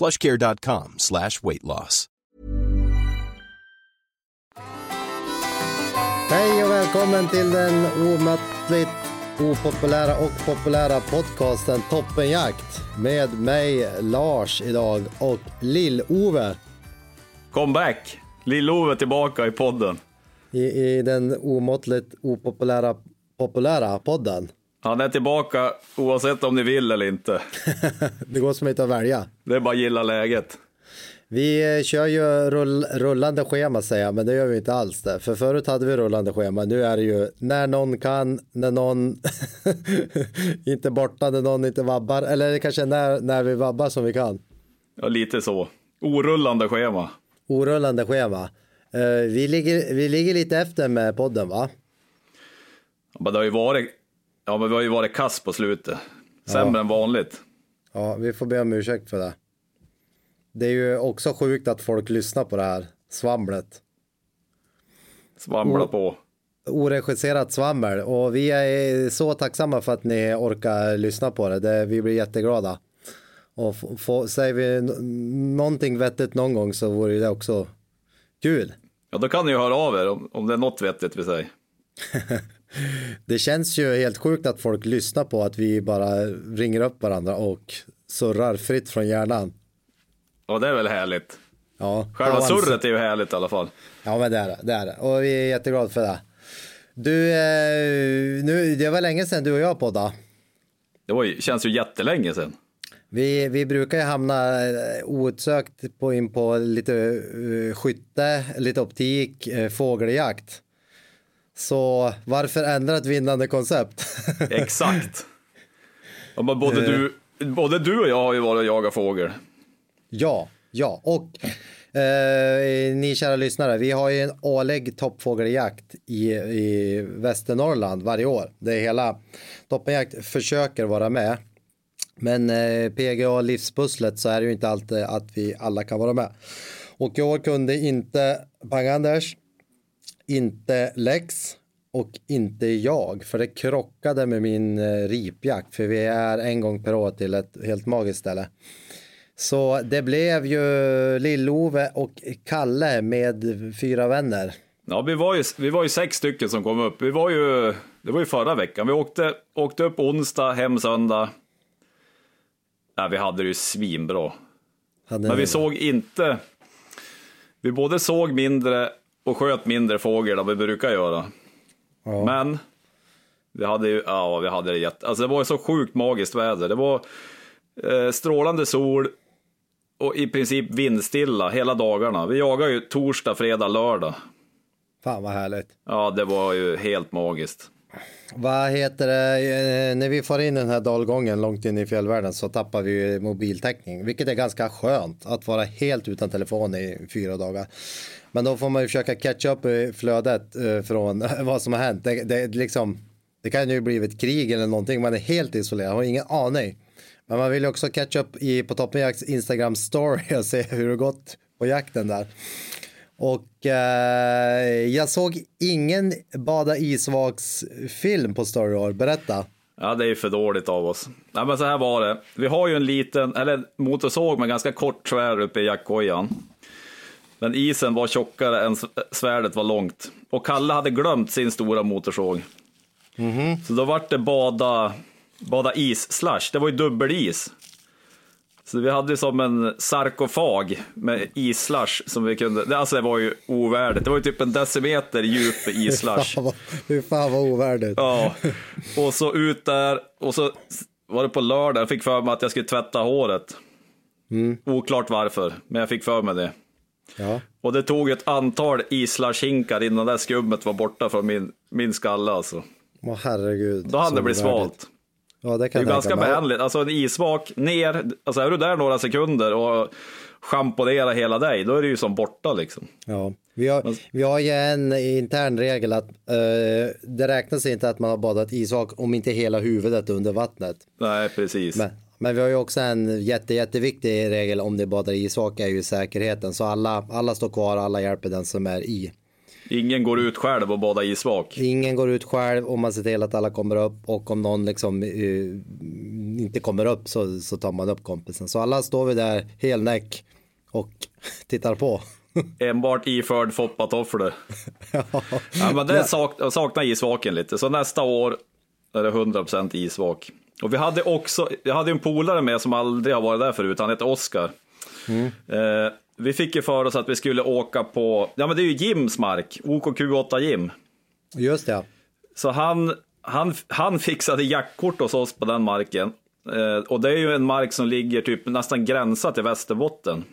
plushcare.com slash weight loss. Hej och välkommen till den omåttligt opopulära och populära podcasten Toppenjakt med mig Lars idag och Lill-Ove Comeback! Lill-Ove tillbaka i podden. i, i den omåttligt opopulära populära podden. Han är tillbaka oavsett om ni vill eller inte. Det går som inte att välja. Det är bara att gilla läget. Vi eh, kör ju rull, rullande schema säger jag, men det gör vi inte alls det. För förut hade vi rullande schema, nu är det ju när någon kan, när någon inte borta, när någon inte vabbar. Eller kanske är när, när vi vabbar som vi kan. Ja, lite så. Orullande schema. Orullande schema. Eh, vi, ligger, vi ligger lite efter med podden va? Men det har ju varit, ja, men vi har ju varit kass på slutet. Sämre än vanligt. Ja, vi får be om ursäkt för det. Det är ju också sjukt att folk lyssnar på det här svamlet. Svamla på. Oregisserat svammel och vi är så tacksamma för att ni orkar lyssna på det. det vi blir jätteglada. Och få, säger vi någonting vettigt någon gång så vore det också kul. Ja, då kan ni ju höra av er om, om det är något vettigt vi säger. Det känns ju helt sjukt att folk lyssnar på att vi bara ringer upp varandra och surrar fritt från hjärnan. Ja, det är väl härligt. Ja, Själva Ja, surret är ju härligt i alla fall. Ja men det är det, det är det. Och vi är jätteglada för det. Du, eh, nu, det var länge sedan du och jag poddade. Det var ju, känns ju jättelänge sedan. Vi, vi brukar ju hamna eh, outsökt på, in på lite uh, skytte, lite optik, uh, fågeljakt. Så varför ändra ett vinnande koncept? Exakt. Ja, men Eh. både, du, både du och jag har ju varit och jagat fågel. ja, ja. Och eh, ni kära lyssnare, vi har ju en årlig toppfågeljakt i, i Västernorrland varje år. Det är hela Toppenjakt försöker vara med. Men eh, PGA livspusslet så är det ju inte alltid att vi alla kan vara med. Och i år kunde inte Pang-Anders, inte Lex och inte jag. För det krockade med min eh, ripjakt. För vi är en gång per år till ett helt magiskt ställe. Så det blev ju Lill-Ove och Kalle med fyra vänner. Ja, vi var, ju, vi var ju sex stycken som kom upp. Vi var ju, det var ju förra veckan. Vi åkte, åkte upp onsdag, hem söndag. Ja, vi hade det ju svinbra. Hade Men vi såg inte... Vi både såg mindre och sköt mindre fågel än vi brukar göra. Ja. Men vi hade ju, ja, vi hade det jätte... Alltså det var ju så sjukt magiskt väder. Det var eh, strålande sol och i princip vindstilla hela dagarna. Vi jagade ju torsdag, fredag, lördag. Fan vad härligt. Ja, det var ju helt magiskt. Vad heter det, eh, när vi får in den här dalgången långt in i fjällvärlden så tappar vi mobiltäckning, vilket är ganska skönt att vara helt utan telefon i fyra dagar. Men då får man ju försöka catcha upp i flödet eh, från vad som har hänt. Det, det, liksom, det kan ju bli ett krig eller någonting, man är helt isolerad, har ingen aning. Men man vill ju också catcha upp i, på Toppenjakts Instagram story och se hur det gått på jakten där. Och eh, jag såg ingen bada isvaksfilm på Story år. Berätta. Ja, det är ju för dåligt av oss. Nej, men så här var det. Vi har ju en liten, eller motorsåg med ganska kort tvär uppe i jackkojan. Men isen var tjockare än svärdet var långt. Och Kalle hade glömt sin stora motorsåg. Så då vart det bada, bada is-slush. Det var ju dubbelis. Så vi hade som en sarkofag med islush som vi kunde, alltså det var ju ovärdigt. Det var ju typ en decimeter djup vad- Hur fan vad ovärdigt. Ja, och så ut där och så var det på lördag, jag fick för mig att jag skulle tvätta håret. Oklart varför, men jag fick för mig det. Ja. Och det tog ett antal islush-hinkar innan det skummet var borta från min, min skalle alltså. Åh herregud. Då hade det blivit svalt. Ja, det Det är ganska behändigt. Alltså en isvak ner, alltså är du där några sekunder och schamponera hela dig, då är det ju som borta liksom. Ja, vi har, vi har ju en intern regel att eh, det räknas inte att man har badat isvak om inte hela huvudet under vattnet. Nej, precis. Men, men vi har ju också en jätte, jätteviktig regel om det badar isvak är ju säkerheten. Så alla, alla står kvar, alla hjälper den som är i. Ingen går ut själv och badar isvak. Ingen går ut själv och man ser till att alla kommer upp och om någon liksom eh, inte kommer upp så, så tar man upp kompisen. Så alla står vi där helnäck och tittar på. Enbart iförd foppatofflor. ja, men det saknar isvaken lite, så nästa år är det 100% isvak. Och vi hade också, jag hade en polare med som aldrig har varit där förut, han heter Oskar. Eh, vi fick ju för oss att vi skulle åka på, ja men det är ju Jims mark, OKQ8 Jim. Just det. Så han, han, han fixade jackkort hos oss på den marken. Eh, och det är ju en mark som ligger typ nästan gränsat till Västerbotten.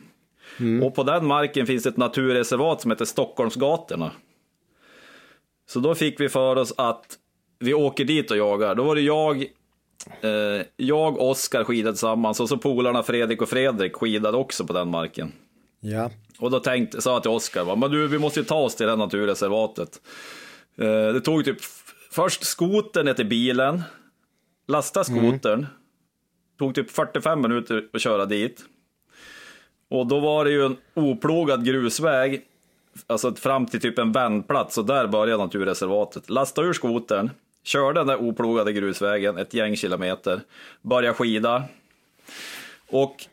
Och på den marken finns ett naturreservat som heter Stockholmsgatorna. Så då fick vi för oss att vi åker dit och jagar. Då var det jag, jag och Oskar skidade tillsammans och så polarna Fredrik och Fredrik skidade också på den marken. Ja, Och då tänkte, sa jag till Oskar, men du, vi måste ju ta oss till det här naturreservatet. Eh, det tog typ först skotern ner till bilen, lasta skotern, tog typ 45 minuter att köra dit. Och då var det ju en oplogad grusväg, alltså fram till typ en vändplats och där började naturreservatet. Lasta ur skotern, körde den där oplogade grusvägen ett gäng kilometer, började skida. Och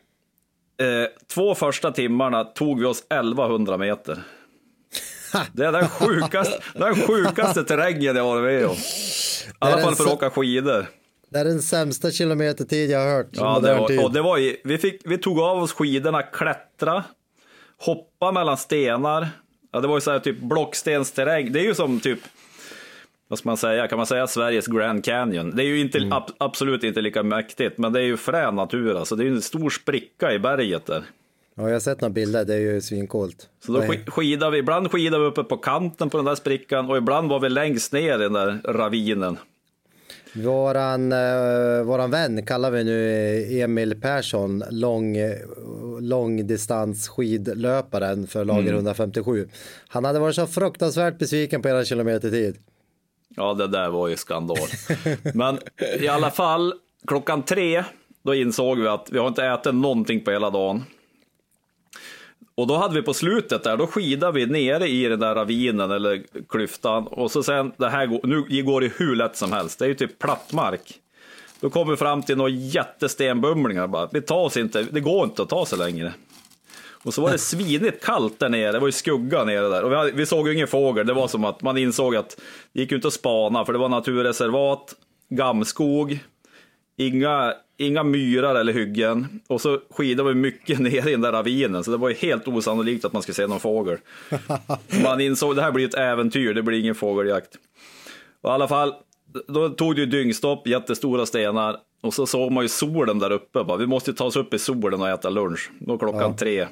Eh, två första timmarna tog vi oss 1100 meter. Det är den sjukaste, den sjukaste terrängen jag varit med om. I alla fall för att åka skidor. det är den sämsta kilometertid jag har hört. i Ja, det var, och det var ju, vi, fick, vi tog av oss skidorna, klättra, hoppa mellan stenar. Ja, det var ju så här typ blockstensterräng. Det är ju som typ, vad ska man säga, kan man säga Sveriges Grand Canyon? Det är ju inte, Mm. ab, absolut inte lika mäktigt, men det är ju frän natur alltså. Det är ju en stor spricka i berget där. Ja, jag har sett några bilder, det är ju svincoolt. Så då Nej. sk- skidade vi, ibland skidade vi uppe på kanten på den där sprickan och ibland var vi längst ner i den där ravinen. Våran, eh, våran vän kallar vi nu Emil Persson, lång, eh, långdistans skidlöparen för lager Mm. 157. Han hade varit så fruktansvärt besviken på era kilometertid. Ja, det där var ju skandal. Men i alla fall, klockan tre, då insåg vi att vi har inte ätit någonting på hela dagen. Och då hade vi på slutet där, då skidade vi nere i den där ravinen eller klyftan. Och så sen, det här går, nu går det hur lätt som helst, det är ju typ platt mark. Då kom vi fram till några jättestenbumlingar bara. Vi tar oss inte, det går inte att ta sig längre. Och så var det svinigt kallt där nere, det var ju skugga nere där. Och vi, hade, vi såg ju ingen fågel, det var som att man insåg att det gick ju inte att spana för det var naturreservat, gamskog, inga, inga myrar eller hyggen. Och så skidade vi mycket ner i den där ravinen, så det var ju helt osannolikt att man skulle se någon fågel. Man insåg att det här blir ett äventyr, det blir ingen fågeljakt. Och I alla fall, då tog det ju dyngstopp, jättestora stenar. Och så såg man ju solen där uppe. Bara. Vi måste ju ta oss upp i solen och äta lunch. Då klockan tre.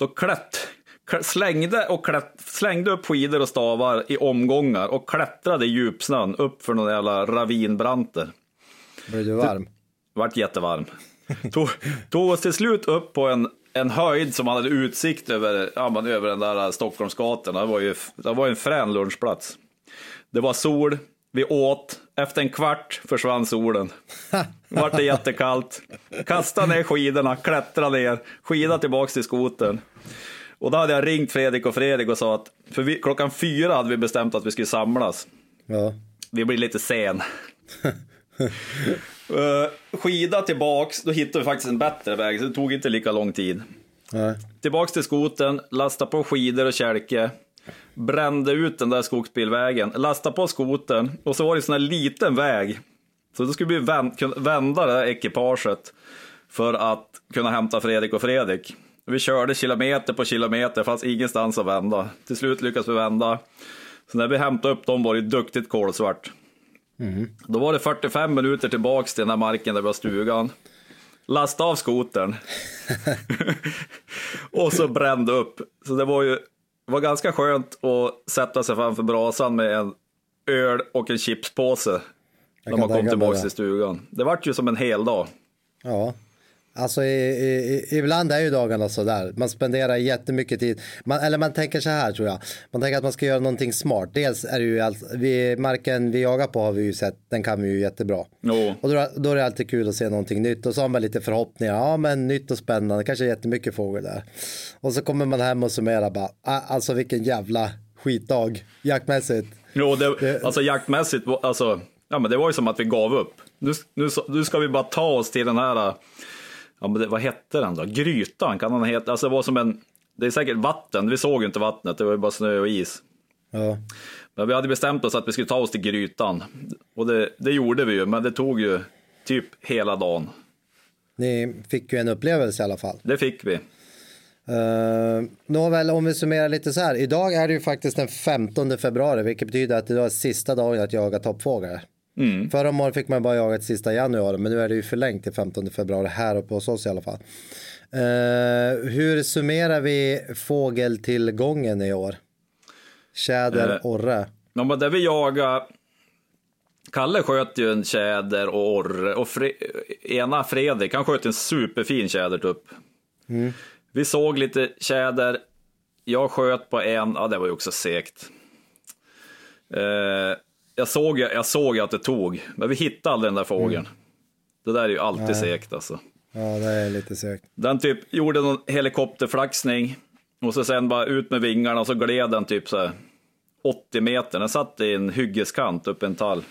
Då klätt, kl- slängde, och klätt, slängde upp skidor och stavar i omgångar och klättrade i djupsnön upp för några jävla ravinbranter. Blev du varm? Vart jättevarm. Tog, tog oss till slut upp på en, en höjd som hade utsikt över, ja, över den där Stockholmsgatorna. Det var ju det var en frän lunchplats. Det var sol, vi åt, efter en kvart försvann solen. Vart det jättekallt. Kasta ner skidorna, klättra ner, skida tillbaks till skotern. Och då hade jag ringt Fredrik och Fredrik och sa att, för vi, klockan fyra hade vi bestämt att vi skulle samlas. Ja. Vi blir lite sen. uh, skida tillbaks, då hittade vi faktiskt en bättre väg, så det tog inte lika lång tid. Nej. Tillbaks till skoten, lasta på skidor och kälke, brände ut den där skogsbilvägen, lasta på skoten och så var det en sån här liten väg. Så då skulle vi vända det här ekipaget för att kunna hämta Fredrik och Fredrik. Vi körde kilometer på kilometer, fanns ingenstans att vända. Till slut lyckades vi vända. Så när vi hämtade upp dem var det duktigt kolsvart. Då var det 45 minuter tillbaks till den här marken där vi har stugan. Lasta av skotern. och så brände upp. Så det var ju var ganska skönt att sätta sig framför brasan med en öl och en chipspåse. När man kom det. till stugan. Det vart ju som en hel dag. Ja. Alltså i, i, ibland är ju dagarna sådär. Man spenderar jättemycket tid. Man, eller man tänker så här tror jag. Man tänker att man ska göra någonting smart. Dels är det ju allt, vi, marken vi jagar på har vi ju sett, den kan vi ju jättebra. Jo. Och då, då är det alltid kul att se någonting nytt. Och så har man lite förhoppningar. Ja men nytt och spännande, kanske jättemycket fågel där. Och så kommer man hem och summerar bara. "Ah, Alltså vilken jävla skitdag jaktmässigt. Jo, det, alltså jaktmässigt, alltså, ja, men det var ju som att vi gav upp. Nu, nu, nu ska vi bara ta oss till den här, ja, men det, vad hette den då? Grytan kan den heta. Alltså det var som en, det är säkert vatten, vi såg ju inte vattnet, det var ju bara snö och is. Ja. Men vi hade bestämt oss att vi skulle ta oss till Grytan. Och det, det gjorde vi ju, men det tog ju typ hela dagen. Ni fick ju en upplevelse i alla fall. Det fick vi. Uh, Nåväl, om vi summerar lite så här. Idag är det ju faktiskt den 15 februari, vilket betyder att idag är sista dagen att jaga toppfågel. Mm. Förra året fick man bara jaga till sista januari, men nu är det ju förlängt till 15 februari här uppe hos oss i alla fall. Uh, hur summerar vi fågeltillgången i år? Tjäder, Eh, orre. Ja, men där vi jagade, Kalle sköt ju en tjäder och orre och Fre... ena Fredrik, han sköt en superfin tjädertupp. Vi såg lite tjäder, jag sköt på en, ja det var ju också segt. Eh, jag, såg, jag såg att det tog, men vi hittade aldrig den där fågeln. Det där är ju alltid segt alltså. Ja, det är lite segt. Den typ gjorde någon helikopterflaxning och så sen bara ut med vingarna och så gled den typ så här 80 meter. Den satt i en hyggeskant upp i en tall.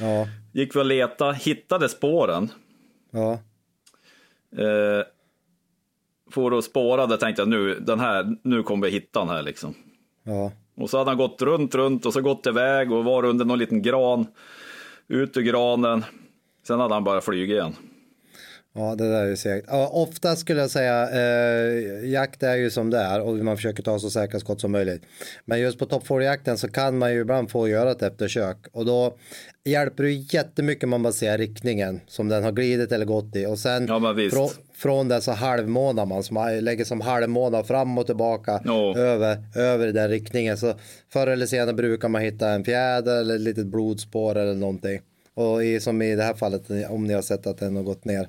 Ja, Gick vi och leta, hittade spåren. ja, Eh, for och spårade, tänkte jag nu, den här, nu kommer vi hitta den här liksom. ja. Och så hade han gått runt, runt och så gått iväg och var under någon liten gran. Ut ur granen. Sen hade han bara flugit igen. Ja, det där är ju segt. Ja, ofta skulle jag säga, eh, jakt är ju som det är och man försöker ta så säkra skott som möjligt. Men just på toppfågeljakten så kan man ju ibland få göra ett eftersök och då hjälper det jättemycket om man bara ser riktningen som den har glidit eller gått i och sen Ja, från det så halvmånar man, man lägger som halvmånar fram och tillbaka Ja. över, över i den riktningen. Så förr eller senare brukar man hitta en fjäder eller ett litet blodspår eller någonting. Och i, som i det här fallet om ni har sett att den har gått ner.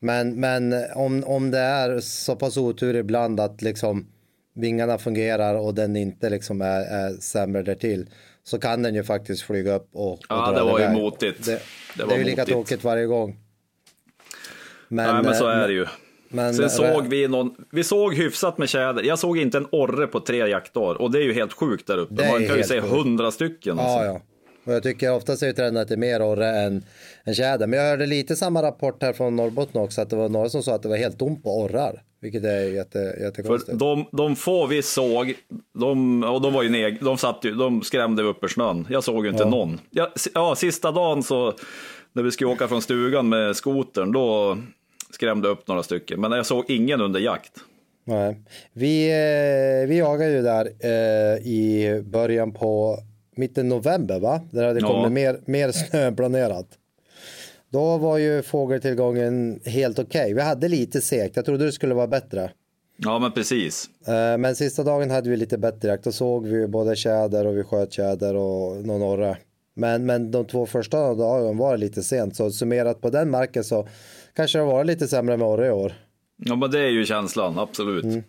Men, men om, om det är så pass otur ibland att liksom vingarna fungerar och den inte liksom är, är sämre därtill så kan den ju faktiskt flyga upp och, och Ja, dra det var ju motigt. Det, Det det, var är ju lika motigt. tråkigt varje gång. Men, Nej, men så eh, är det ju. men- Sen såg vi någon, vi såg hyfsat med tjäder. Jag såg inte en orre på tre jaktdagar och det är ju helt sjukt där uppe. Det är Man kan ju se hundra stycken. Alltså. Ja, ja. Och jag tycker oftast är trenden att det är mer orre än, än tjäder. Men jag hörde lite samma rapport här från Norrbotten också. Att det var några som sa att det var helt tomt på orrar. Vilket är jätte, För jättekonstigt. de, de få vi såg, de, och de var ju neg, de, satt ju, de skrämde upp ur snön. Jag såg ju inte någon. Ja, si- ja, sista dagen så, när vi skulle åka från stugan med skotern, då skrämde upp några stycken. Men jag såg ingen under jakt. Nej. Vi, eh, vi jagar ju där eh, i början på mitten november va? Där hade det Ja. kommit mer, mer snö än planerat. Då var ju fågeltillgången helt okej. Vi hade lite segt. Jag trodde det skulle vara bättre. Ja, men precis. Eh, Men sista dagen hade vi lite bättre jakt. Då såg vi både tjäder och vi sköt tjäder och någon orre. Men, men de två första dagarna var det lite sent. Så summerat på den marken så kanske det var lite sämre med orre i år. Ja, men det är ju känslan, absolut. Mm.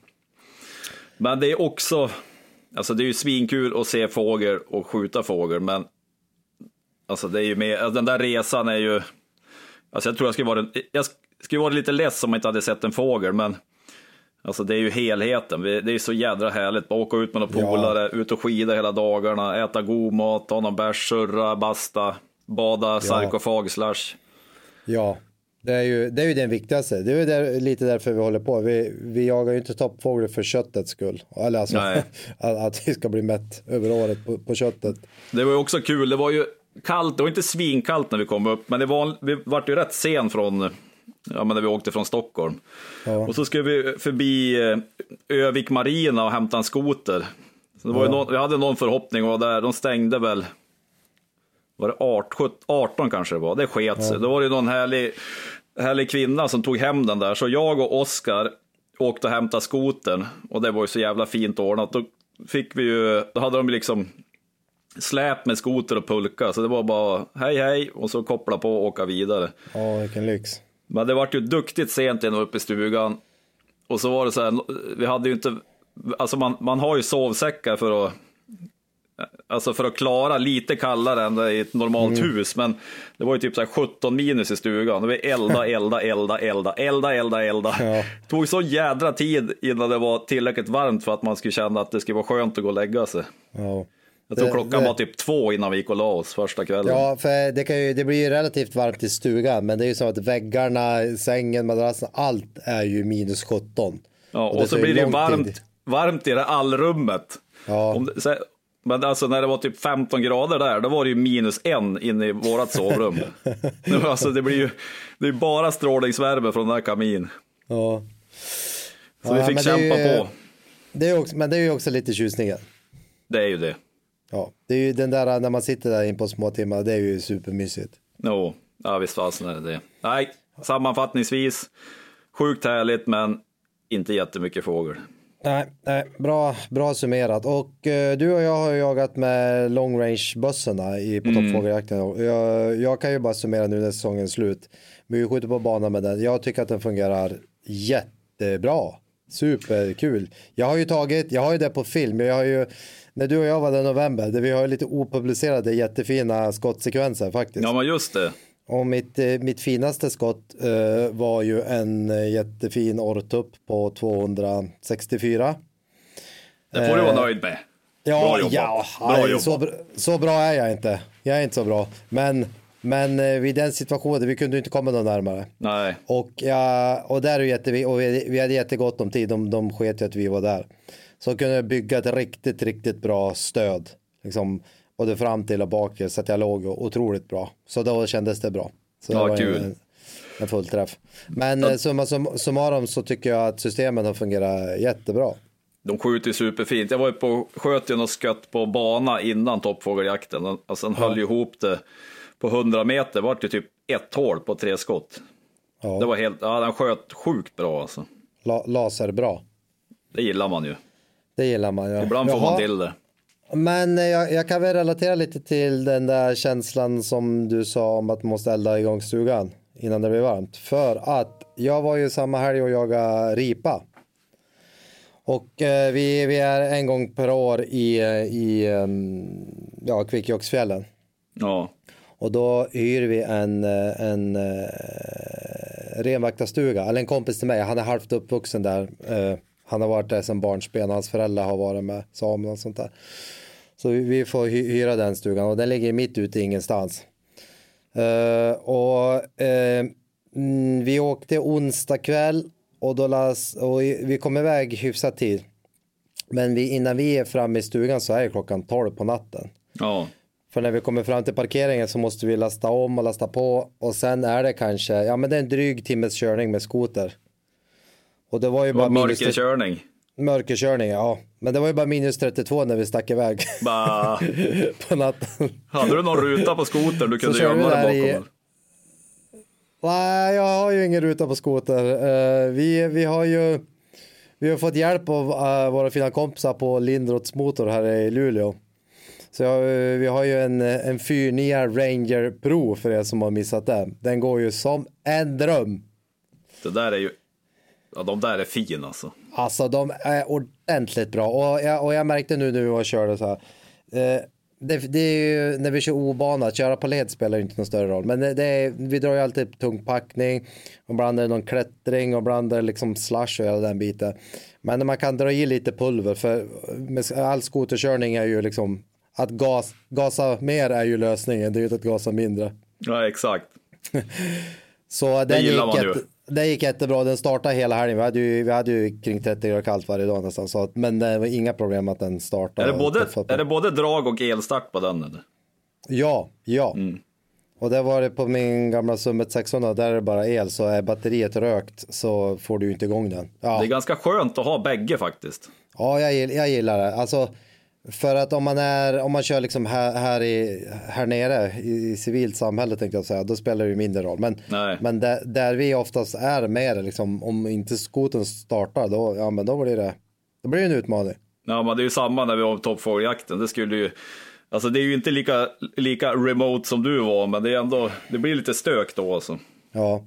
Men det är också, alltså det är ju svinkul att se fågel och skjuta fågel, men alltså det är ju mer, alltså den där resan är ju, alltså jag tror jag skulle vara, jag skulle vara lite less om jag inte hade sett en fågel, men alltså det är ju helheten. Det är så jädra härligt, bara åka ut med några Ja. polare, ut och skida hela dagarna, äta god mat, ta någon bärs, surra, basta, bada, sarkofag, slash. Ja, det är ju, det är ju den viktigaste. Det är där, lite därför vi håller på. Vi, vi jagar ju inte toppfågel för köttets skull. Eller alltså att, att vi ska bli mätt över året på, på köttet. Det var ju också kul, det var ju kallt, det var inte svinkallt när vi kom upp, men det var, vi vart ju rätt sen från ja, men när vi åkte från Stockholm. Och så skulle vi förbi eh, Övik Marina och hämta en skoter. Så det var ju någon, vi hade någon förhoppning vara där, de stängde väl var det 18, 18 kanske det var, det sket sig. Då var det någon härlig, härlig kvinna som tog hem den där, så jag och Oskar åkte och hämtade skotern och det var ju så jävla fint ordnat. Då fick vi ju, då hade de liksom släp med skoter och pulka, så det var bara hej hej och så koppla på och åka vidare. Ja, vilken lyx. Men det vart ju duktigt sent innan uppe i stugan. Och så var det så här, vi hade ju inte, alltså man, man har ju sovsäckar för att Alltså för att klara lite kallare än det i ett normalt hus, men det var ju typ så här 17 minus i stugan. Och vi elda, elda, elda, elda, elda, elda, elda. Ja. tog så jädra tid innan det var tillräckligt varmt för att man skulle känna att det skulle vara skönt att gå och lägga sig. Ja. Jag tror Det- klockan det- var typ två innan vi gick och la oss första kvällen. Ja, för det, kan ju, det blir ju relativt varmt i stugan, men det är ju så att väggarna, sängen, madrassen, allt är ju minus 17. Ja, och, det så blir det ju varmt, tid. varmt i det allrummet. Ja. Om det, så, men alltså när det var typ 15 grader där, då var det ju minus en inne i vårat sovrum. Alltså det blir ju det är bara strålningsvärme från den här kamin. Ja. Så vi Ja, fick det är kämpa ju- på. Det är också, men det är ju också lite tjusningen. Det är ju det. Ja, det är ju den där när man sitter där in på små timmar, det är ju supermysigt. Jo, ja visst fasen är det det. Nej, sammanfattningsvis, sjukt härligt men inte jättemycket fågel. Nej, nej bra, bra summerat. Och eh, du och jag har jagat med long range bössorna i, på toppfågeljakten. Och Jag, jag kan ju bara summera nu när säsongen är slut. Vi skjuter på banan med den. Jag tycker att den fungerar jättebra. Superkul. Jag har ju tagit, jag har ju det på film. Jag har ju, när du och jag var där i november, där vi har ju lite opublicerade jättefina skottsekvenser faktiskt. Ja men just det. Och mitt, eh, mitt finaste skott eh, var ju en eh, jättefin orrtupp på 264. Det får du vara nöjd med. Eh, Ja, Bra jobbat. ja Bra jobbat. så, så bra är jag inte. Jag är inte så bra. Men, men eh, vid den situationen, vi kunde inte komma någon närmare. Nej, Och, ja, och där är jätte, och vi, vi hade jättegott om tid, de, de sket ju att vi var där. Så kunde jag bygga ett riktigt, riktigt bra stöd. Liksom, både fram till och bak så att jag låg otroligt bra. Så då kändes det bra. Så Ja, det var kul. En, en fullträff. Men ja. summa sum, summarum så tycker jag att systemen har fungerat jättebra. de skjuter ju superfint. Jag var ju på, sköt ju något skott på bana innan toppfågeljakten. Alltså den höll ju ihop det på 100 meter. Det var ju typ ett hål på tre skott. Ja. Det var helt, ja den sköt sjukt bra alltså. La, laser bra. Det gillar man ju. Det gillar man ju. Ibland får Jaha. man till det. Men eh, jag, jag kan väl relatera lite till den där känslan som du sa om att man måste elda igång stugan innan det blir varmt. För att jag var ju samma helg och jagade ripa. Och eh, vi, vi är en gång per år i, eh, i em, ja, Kvikkjokksfjällen. Ja, Och då hyr vi en, eh, en uh, renvaktarstuga, eller en kompis till mig, han är halvt uppvuxen där. Eh, han har varit där sedan barnsben, hans föräldrar har varit med samerna och sånt där. Så vi, får hy hyra den stugan och den ligger mitt ute ingenstans. Eh, och mm, vi åkte onsdag kväll och, då las, och vi kom iväg hyfsat tid. Men vi, innan vi är framme i stugan så är det klockan 12 på natten. ja. För när vi kommer fram till parkeringen så måste vi lasta om och lasta på och sen är det kanske, ja men det är en dryg timmes körning med skoter. Och det var ju Det var bara minus mörkerkörning. mörkerkörning, ja. Men det var ju bara minus 32 när vi stack iväg Bara, på natten. hade du någon ruta på skotern du kunde gömma dig bakom? i-? Nej, jag har ju ingen ruta på skoter. Eh, vi, vi har ju vi har fått hjälp av eh, våra fina kompisar på Lindroths motor här i Luleå. Så eh, vi har ju en, en 49 Ranger Pro för er som har missat det. Den går ju som en dröm. Det där är ju, ja de där är fin alltså. Alltså de är ordentligt bra och jag, och jag märkte nu när och körde så här. Eh, det, det är ju när vi kör obana, att köra på led spelar ju inte någon större roll. Men det, det är, vi drar ju alltid tung packning och ibland är det någon klättring och ibland är det liksom slash och hela den biten. Men man kan dra i lite pulver för all skoterkörning är ju liksom att gas, gasa mer är ju lösningen, det är ju inte att gasa mindre. Ja exakt. Så den gillar gick, man ju. jätte, den gick jättebra. Den startade hela helgen. Vi hade ju, vi hade ju kring 30 grader kallt varje dag nästan. Så att, men det var inga problem att den startade. Är det, både, är det både drag och elstart på den eller? Ja, ja. Och det var det på min gamla Summet 600, där är det bara el, så är batteriet rökt så får du inte igång den. Ja, Det är ganska skönt att ha bägge faktiskt. ja jag, jag gillar det. Alltså, för att om man, är, om man kör liksom här, här, i, här nere i, i civilt samhälle tänkte jag säga, då spelar det ju mindre roll. Men, Nej. men där, där vi oftast är med liksom, om inte skoten startar, då, ja, men då blir det då blir det en utmaning. Ja, men det är ju samma när vi på toppfågeljakten. Det skulle ju, alltså det är ju inte lika, lika remote som du var, men det är ändå, det blir lite stök då alltså. Ja,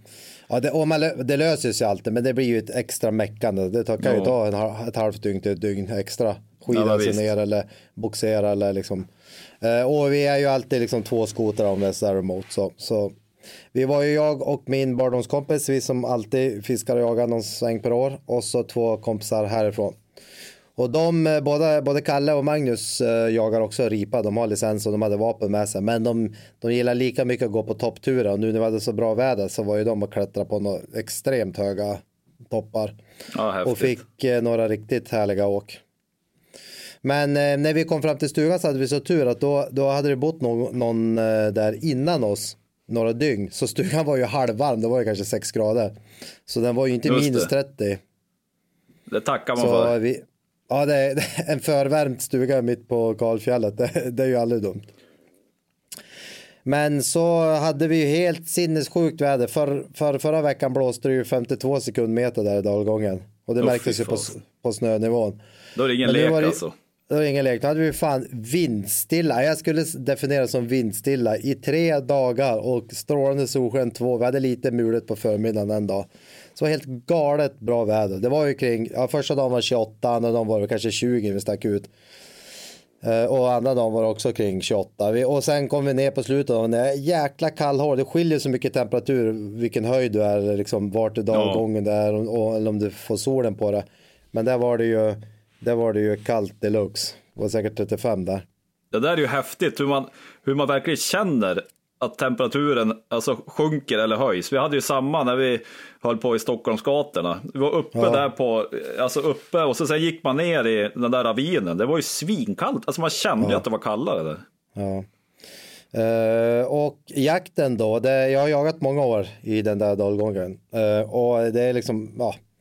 ja det, man, det löser sig alltid, men det blir ju ett extra meckande. Det kan ju Ja. ta en, ett halvt dygn till ett dygn extra. Skida sig ner eller boxera eller liksom. Eh, och vi är ju alltid liksom två skotrar om det är remote. Så, så vi var ju jag och min barndomskompis, vi som alltid fiskar och jagar någon sväng per år. Och så två kompisar härifrån. Och de, eh, både, både Kalle och Magnus eh, jagar också ripa. De har licens och de hade vapen med sig. Men de, de gillar lika mycket att gå på toppturer. Och nu när vi hade så bra väder så var ju de och klättra på några extremt höga toppar. Ja. Och fick några riktigt härliga åk. Men eh, när vi kom fram till stugan så hade vi så tur att då, då hade det bott någon, någon eh, där innan oss några dygn. Så stugan var ju halvvarm, det var ju kanske 6 grader. Så den var ju inte Just minus det. 30. Det tackar man Så för. vi, ja, det är, en förvärmd stuga mitt på Kalfjället, det, det är ju aldrig dumt. Men så hade vi ju helt sinnessjukt väder. För, för, förra veckan blåste det ju 52 sekundmeter där i dalgången. Och det märktes ju på, på snönivån. Då är det ingen Men lek det- alltså. Det var ingen lek. Då hade vi fan vindstilla. Jag skulle definiera som vindstilla i tre dagar och strålande solsken två. Vi hade lite mulet på förmiddagen en dag. Så helt galet bra väder. Det var ju kring, ja, första dagen var 28, andra dagen var det kanske 20 när vi stack ut. Eh, och andra dagen var det också kring 28. Vi, och sen kom vi ner på slutet och det är jäkla kall hår. Det skiljer så mycket temperatur vilken höjd du är liksom vart i dalgången det är och, och, eller om du får solen på det. Men där var det ju, där var det ju kallt deluxe. Det var säkert 35 där. Det där är ju häftigt, hur man, hur man verkligen känner att temperaturen alltså, sjunker eller höjs. Vi hade ju samma när vi höll på i Stockholmsgatorna. Vi var uppe Ja. där på, alltså uppe och så sen gick man ner i den där ravinen. Det var ju svinkallt, alltså man kände ju att det var kallare där. Ja. Eh, och jakten då, det, jag har jagat många år i den där dalgången. Eh, och det är liksom, ja. ib-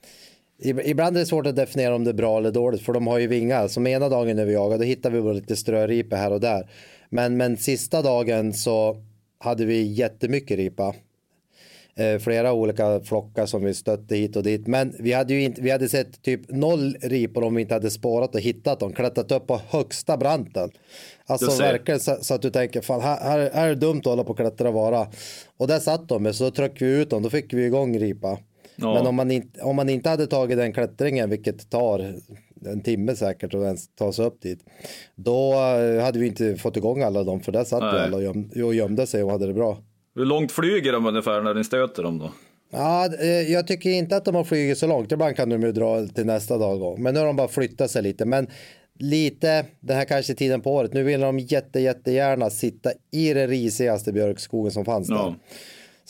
Ibland är det svårt att definiera om det är bra eller dåligt för de har ju vingar. Som ena dagen när vi jagade då hittade vi bara lite ströripa här och där. Men, men sista dagen så hade vi jättemycket ripa. Eh, flera olika flockar som vi stötte hit och dit. Men vi hade ju inte, vi hade sett typ noll ripor om vi inte hade spårat och hittat dem. Klättrat upp på högsta branten. Alltså verkligen så, så att du tänker, fan här, här, är det dumt att hålla på och klättra och vara. Och där satt de, så tryckte vi ut dem, då fick vi igång ripa. Ja. Men om man, inte, om man inte hade tagit den klättringen, vilket tar en timme säkert att ens ta sig upp dit. Då eh, hade vi inte fått igång alla dem, för där satt ju alla och gömde, och gömde sig och hade det bra. Hur långt flyger de ungefär när ni stöter dem då? Ja, eh, jag tycker inte att de har flugit så långt. Ibland kan de ju dra till nästa dalgång. Men nu har de bara flyttat sig lite. Men lite, den här kanske tiden på året. Nu vill de jätte, jättegärna sitta i den risigaste björkskogen som fanns där. Ja.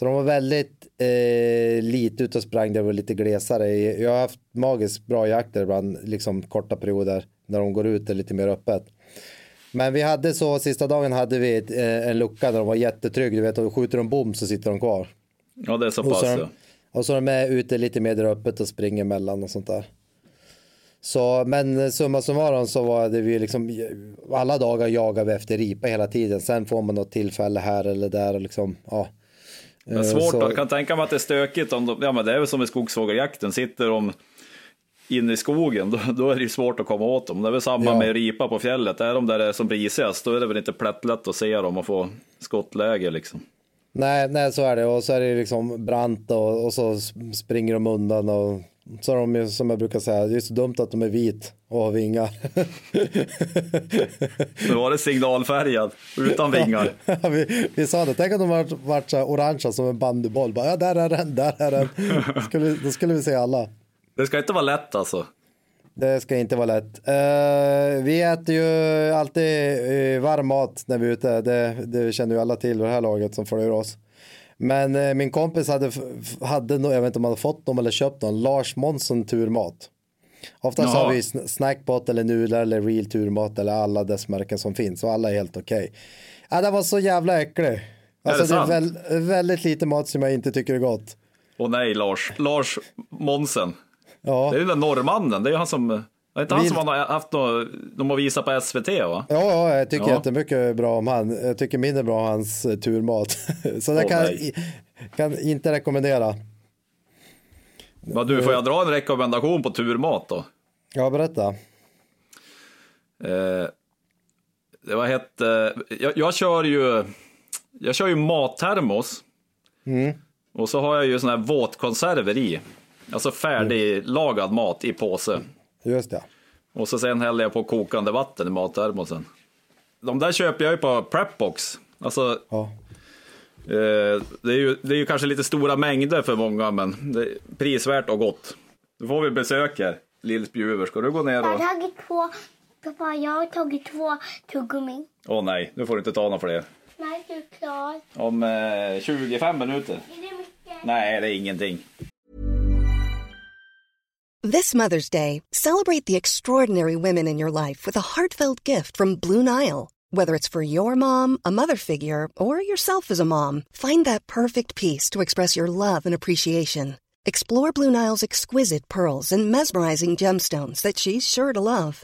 Så de var väldigt eh, lite ute och sprang. Det var lite glesare. Jag har haft magiskt bra jakter ibland, liksom korta perioder när de går ut är lite mer öppet. Men vi hade så, sista dagen hade vi ett, eh, en lucka där de var jättetrygg. Du vet, och skjuter de bom så sitter de kvar. Ja, det är så Och pass så, de, och så är de är ute lite mer där öppet och springer mellan och sånt där. Så, men summa summarum så var det vi liksom alla dagar jagar vi efter ripa hela tiden. Sen får man något tillfälle här eller där och liksom ja. Men Eh, svårt, så- jag kan tänka mig att det är stökigt om de, ja men det är väl som i skogsfågeljakten, sitter de inne i skogen, då, då är det ju svårt att komma åt dem. Det är väl samma Ja. med ripa på fjället, är de där det är som risigast, då är det väl inte plättlätt att se dem och få skottläge liksom. Nej, nej, så är det. Och så är det liksom brant och, och så springer de undan och så de som jag brukar säga, det är så dumt att de är vit och har vingar. Nu var det signalfärgad, utan vingar. Ja, vi, vi sa det, tänk om de varit, varit så orangea som en bandyboll. Bara, ja, där är den, där är den. Skulle, vi- då skulle vi se alla. Det ska inte vara lätt alltså. Det ska inte vara lätt. Eh, vi äter ju alltid eh, varm mat när vi är ute. Det, det känner ju alla till vid det här laget som följer oss. Men eh, min kompis hade, hade jag vet inte om han hade fått dem eller köpt dem, Lars Månsson turmat. Oftast Jaha. har vi sn- snackbot eller nudlar eller real turmat eller alla dess märken som finns och alla är helt okej. Ja, det var så jävla äcklig. Alltså det det är sant? väl, väldigt lite mat som jag inte tycker är gott. Och nej, Lars. Lars Monsen. Ja, Det är ju den norrmannen. Det är han som... Det är inte han som har haft de har visat på SVT va? ja, ja jag tycker Ja. jättemycket bra om han. Jag tycker mindre bra om hans eh, turmat. Så det Åh, kan, nej. kan inte rekommendera. Men du, får jag dra en rekommendation på turmat då? Ja, berätta. Eh, det var hette, jag, jag kör ju, jag kör ju mattermos. Och så har jag ju såna här våtkonserver i. Alltså färdiglagad mat i påse. Just det. Och så sen häller jag på kokande vatten i mattermosen. De där köper jag ju på Prepbox. Alltså, Ja. eh, det, är ju, det är ju kanske lite stora mängder för många, men det är prisvärt och gott. Då får vi besök här. Lill-Spjuver, ska du gå ner Jag har och... tagit två, pappa jag har tagit två tuggummi. Åh nej, nu får du inte ta någon fler. När är du klar? Om eh, 25 minuter. Är det mycket? Nej, det är ingenting. This Mother's Day, celebrate the extraordinary women in your life with a heartfelt gift from Blue Nile. Whether it's for your mom, a mother figure, or yourself as a mom, find that perfect piece to express your love and appreciation. Explore Blue Nile's exquisite pearls and mesmerizing gemstones that she's sure to love.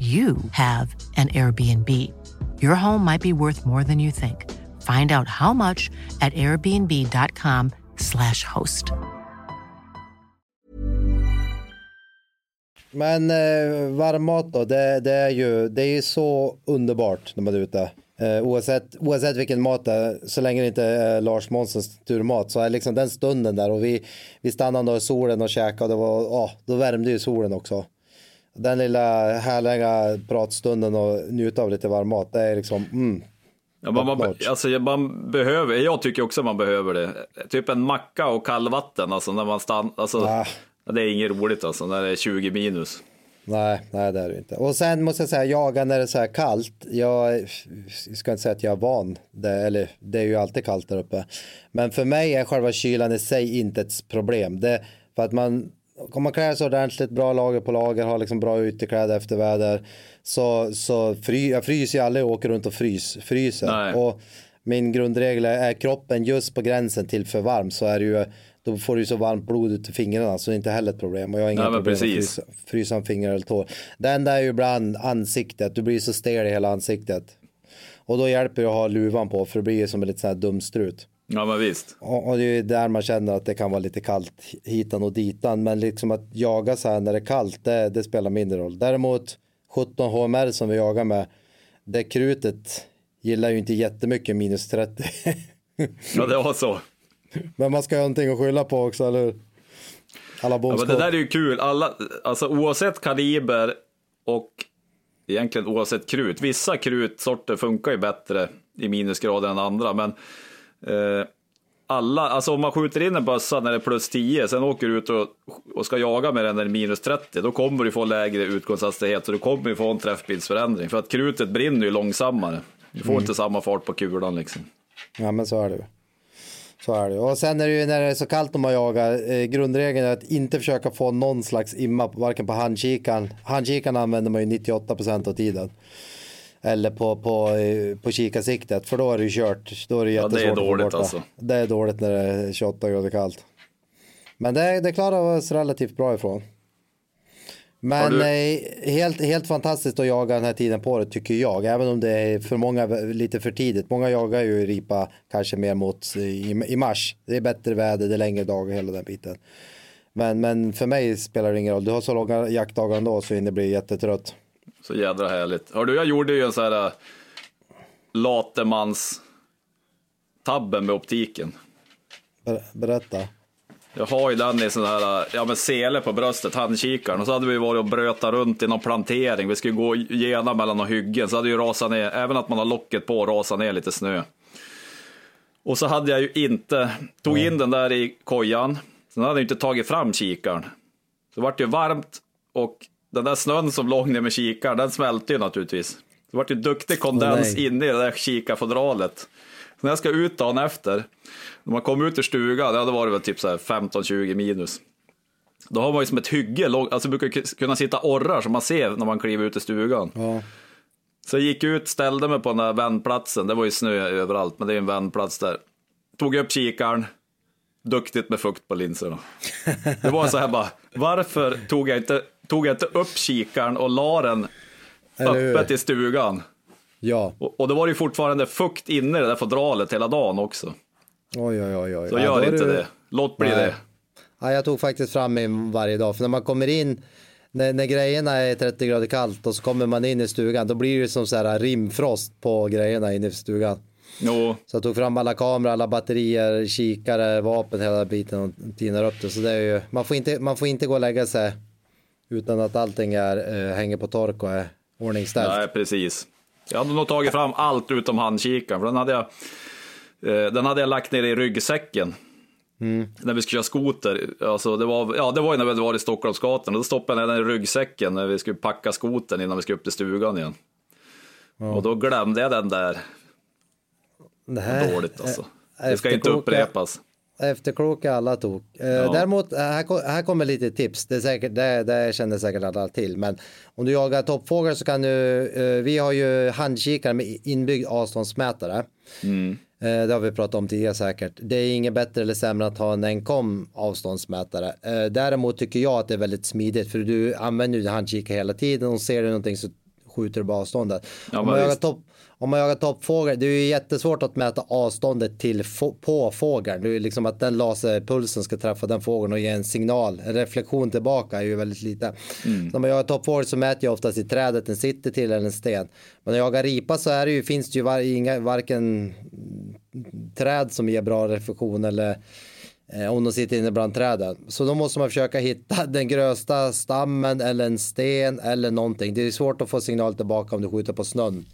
you have an Airbnb. Your home might be worth more than you think. Find out how much at airbnb.com/slash host. Men eh, varmmat då, det, det, är ju, det är ju så underbart när man är ute. Eh, oavsett, oavsett vilken mat det är, så länge det inte är Lars Månssons turmat så är liksom den stunden där och vi, vi stannade i solen och käkade och det var, oh, då värmde ju solen också. Den lilla härliga pratstunden och njuta av lite varm mat, det är liksom, mm, Ja, man, man, alltså, man behöver, jag tycker också man behöver det. Typ en macka och kallvatten, alltså när man stannar. Alltså, Ah. Det är inget roligt alltså, när det är 20 minus. Nej, nej det är det inte. Och sen måste jag säga, jaga när det är så här kallt. Jag ska inte säga att jag är van, det, eller det är ju alltid kallt där uppe. Men för mig är själva kylan i sig inte ett problem. Det, för att man, om man klär sig ordentligt, bra lager på lager, har liksom bra utekläder efter väder. Så, så fry, jag fryser ju aldrig och åker runt och frys, fryser. Nej. Och min grundregel är, är kroppen just på gränsen till för varm så är det ju då får du så varmt blod ut i fingrarna så det är inte heller ett problem. Och jag har inga Nej, men problem med att precis. frysa, frysa en finger eller tå. Det enda är ju ibland ansiktet, du blir så stel i hela ansiktet. Och då hjälper det att ha luvan på för det blir ju som en lite sån här dumstrut. Ja men visst. Och, och det är ju där man känner att det kan vara lite kallt hitan och ditan. Men liksom att jaga så här när det är kallt, det, det spelar mindre roll. Däremot 17 HMR som vi jagar med, det krutet gillar ju inte jättemycket minus 30. Ja det var så. men man ska ha någonting att skylla på också, eller hur? Alla Ja, men det där är ju kul. Alla, alltså, oavsett kaliber och egentligen oavsett krut. Vissa krutsorter funkar ju bättre i minusgrader än andra. Men alla, alltså om man skjuter in en bössa när det är plus 10, sen åker du ut och, och ska jaga med den när det är minus 30, då kommer du få lägre utgångshastighet och du kommer få en träffbildsförändring. För att krutet brinner ju långsammare. Du får inte samma fart på kulan liksom. Ja men så är det. Så är det. Och sen är det ju när det är så kallt om man jagar, eh, grundregeln är att inte försöka få någon slags imma, varken på handkikan. Handkikan använder man ju 98% av tiden. Eller på, på, eh, på kikarsiktet, för då är det ju kört. Då är det Ja, det är jättesvårt att få dåligt alltså. Det är dåligt när det är 28 grader kallt. Men det, det klarar vi oss relativt bra ifrån. Men du- eh, helt, helt fantastiskt att jaga den här tiden på året tycker jag. Även om det är för många lite för tidigt. Många jagar ju i ripa kanske mer mot eh, i, i mars. Det är bättre väder, det är längre dagar, hela den biten. Men, men för mig spelar det ingen roll. Du har så långa jaktdagar ändå så det blir jättetrött. Så jädra härligt. Hör du, jag gjorde ju en sån här äh, latemans tabben med optiken. Ber, berätta. Jag har ju den i sån här, ja men sele på bröstet, handkikaren. Och så hade vi varit och bröta runt i någon plantering. Vi skulle gå igenom mellan några hyggen. Så hade ju rasat ner, även att man har locket på, rasat ner lite snö. Och så hade jag ju inte, tog in den där i kojan. Sen hade jag inte tagit fram kikaren. Det vart ju varmt och den där snön som låg ner med kikaren, den smälte ju naturligtvis. Det vart ju duktig kondens nej. inne i det där kikarfodralet. Så när jag ska ut dagen efter, när man kom ut ur stugan, det hade varit väl typ så här 15-20 minus. Då har man ju som ett hygge, alltså brukar kunna sitta orrar som man ser när man kliver ut i stugan. Ja. Så jag gick ut, ställde mig på den där vändplatsen, det var ju snö överallt, men det är en vändplats där. Tog upp kikaren, duktigt med fukt på linserna. Det var så här bara, varför tog jag inte, tog jag inte upp kikaren och la den öppet i stugan? ja. Och, och det var ju fortfarande fukt inne i det där fodralet hela dagen också. Oj, oj, oj. oj. Så Ja, gör då inte du- det. Låt bli Nej. det. Ja, jag tog faktiskt fram min varje dag, för när man kommer in, när, när grejerna är 30 grader kallt och så kommer man in i stugan, då blir det som så här rimfrost på grejerna inne i stugan. Jo, Så jag tog fram alla kameror, alla batterier, kikare, vapen, hela biten och tinar upp det. Så det är ju, man får inte, man får inte gå och lägga sig utan att allting är, eh, hänger på tork och är ordningställt. nej precis. Jag hade nog tagit fram allt utom handkikaren, för den hade jag, eh, den hade jag lagt ner i ryggsäcken. När vi skulle köra skoter, alltså det var, ja det var ju när vi var i Stockholmsgatan, och då stoppade jag den i ryggsäcken när vi skulle packa skotern innan vi skulle upp till stugan igen. Och då glömde jag den där, Det här, dåligt alltså. Det ska inte upprepas. Efterkloka alla tok. Eh, Däremot, eh, här, här kommer lite tips. Det, är säkert, det, det känner säkert alla till. Men om du jagar toppfågel så kan du, eh, vi har ju handkikare med inbyggd avståndsmätare. Eh, det har vi pratat om tidigare säkert. Det är inget bättre eller sämre att ha en enkom avståndsmätare. Däremot tycker jag att det är väldigt smidigt för du använder ju handkikare hela tiden och ser du någonting så skjuter du bara avståndet. Ja, om, man jagar topp, om man jagar toppfågel, det är ju jättesvårt att mäta avståndet till på fågeln. Det är ju liksom att den laserpulsen ska träffa den fågeln och ge en signal. En reflektion tillbaka är ju väldigt lite. Mm. Så när man jagar toppfågel så mäter jag oftast i trädet den sitter till eller en sten. Men när jag jagar ripa så är det ju, finns det ju var, inga, varken träd som ger bra reflektion eller eh, om de sitter inne bland träden. Så då måste man försöka hitta den grösta stammen eller en sten eller någonting. Det är svårt att få signal tillbaka om du skjuter på snön.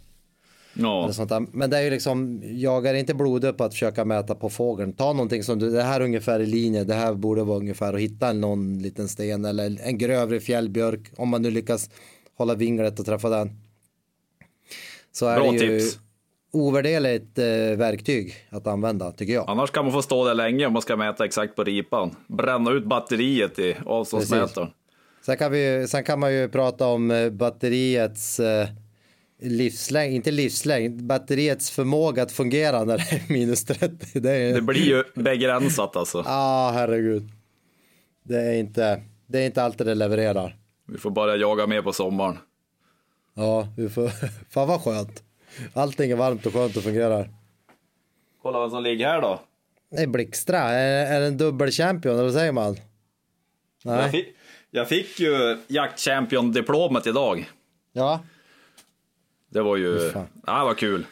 Ja, Eller sånt där. Men det är ju liksom, jagar inte blodet på att försöka mäta på fågeln. Ta någonting som du, det här är ungefär i linje, det här borde vara ungefär och hitta någon liten sten eller en grövre fjällbjörk om man nu lyckas hålla vinglet och träffa den. Så är Bra det ju tips. ovärderligt eh, verktyg att använda tycker jag. annars kan man få stå där länge om man ska mäta exakt på ripan. Bränna ut batteriet i avståndsmätaren. Sen kan, vi, sen kan man ju prata om eh, batteriets eh, livslängd, inte livslängd, batteriets förmåga att fungera när det är minus 30. Det är, Det blir ju begränsat alltså. ah, herregud. Det är inte, det är inte alltid det levererar. Vi får bara jaga mer på sommaren. Ja, vi får, fan vad skönt. Allting är varmt och skönt och fungerar. Kolla vad som ligger här då. Det är Blixtra, är, är det en dubbelchampion eller vad säger man? Jag Nej. fick, jag fick ju jaktchampion-diplomet idag. Ja, Det var ju, fan. ja, det var kul.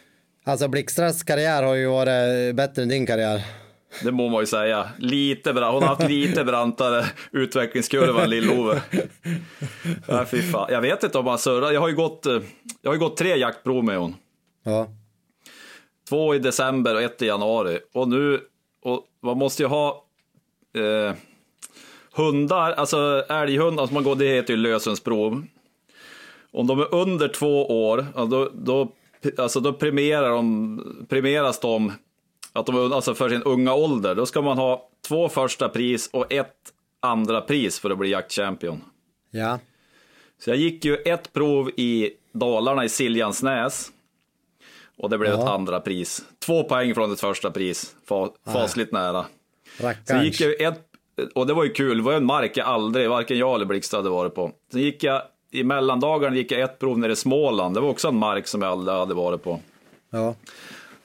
alltså Blixtras karriär har ju varit bättre än din karriär. Det må man ju säga. Lite bra. Hon har haft lite brantare utvecklingskurva än Lill-Ove. Ja, fy fan. Jag vet inte om han surrar. Jag har ju gått, eh, jag har ju gått tre jaktprov med hon. Ja, Två i december och ett i januari. Och nu, och man måste ju ha eh, hundar, alltså älghundar som man går, det heter ju lösensprov. Om de är under två år, då, då, alltså då premierar de, premieras de att de alltså för sin unga ålder. Då ska man ha två första pris och ett andra pris för att bli jaktchampion. ja, Så jag gick ju ett prov i Dalarna i Siljansnäs. Och det blev Ja. ett andra pris. Två poäng från ett första pris. Fa, fasligt nära. Sen rackarns. gick jag ett, och det var ju kul, det var en mark jag aldrig, varken jag eller Blixt hade varit på. Sen gick jag, i mellandagarna gick jag ett prov nere i Småland, det var också en mark som jag aldrig hade varit på. Ja,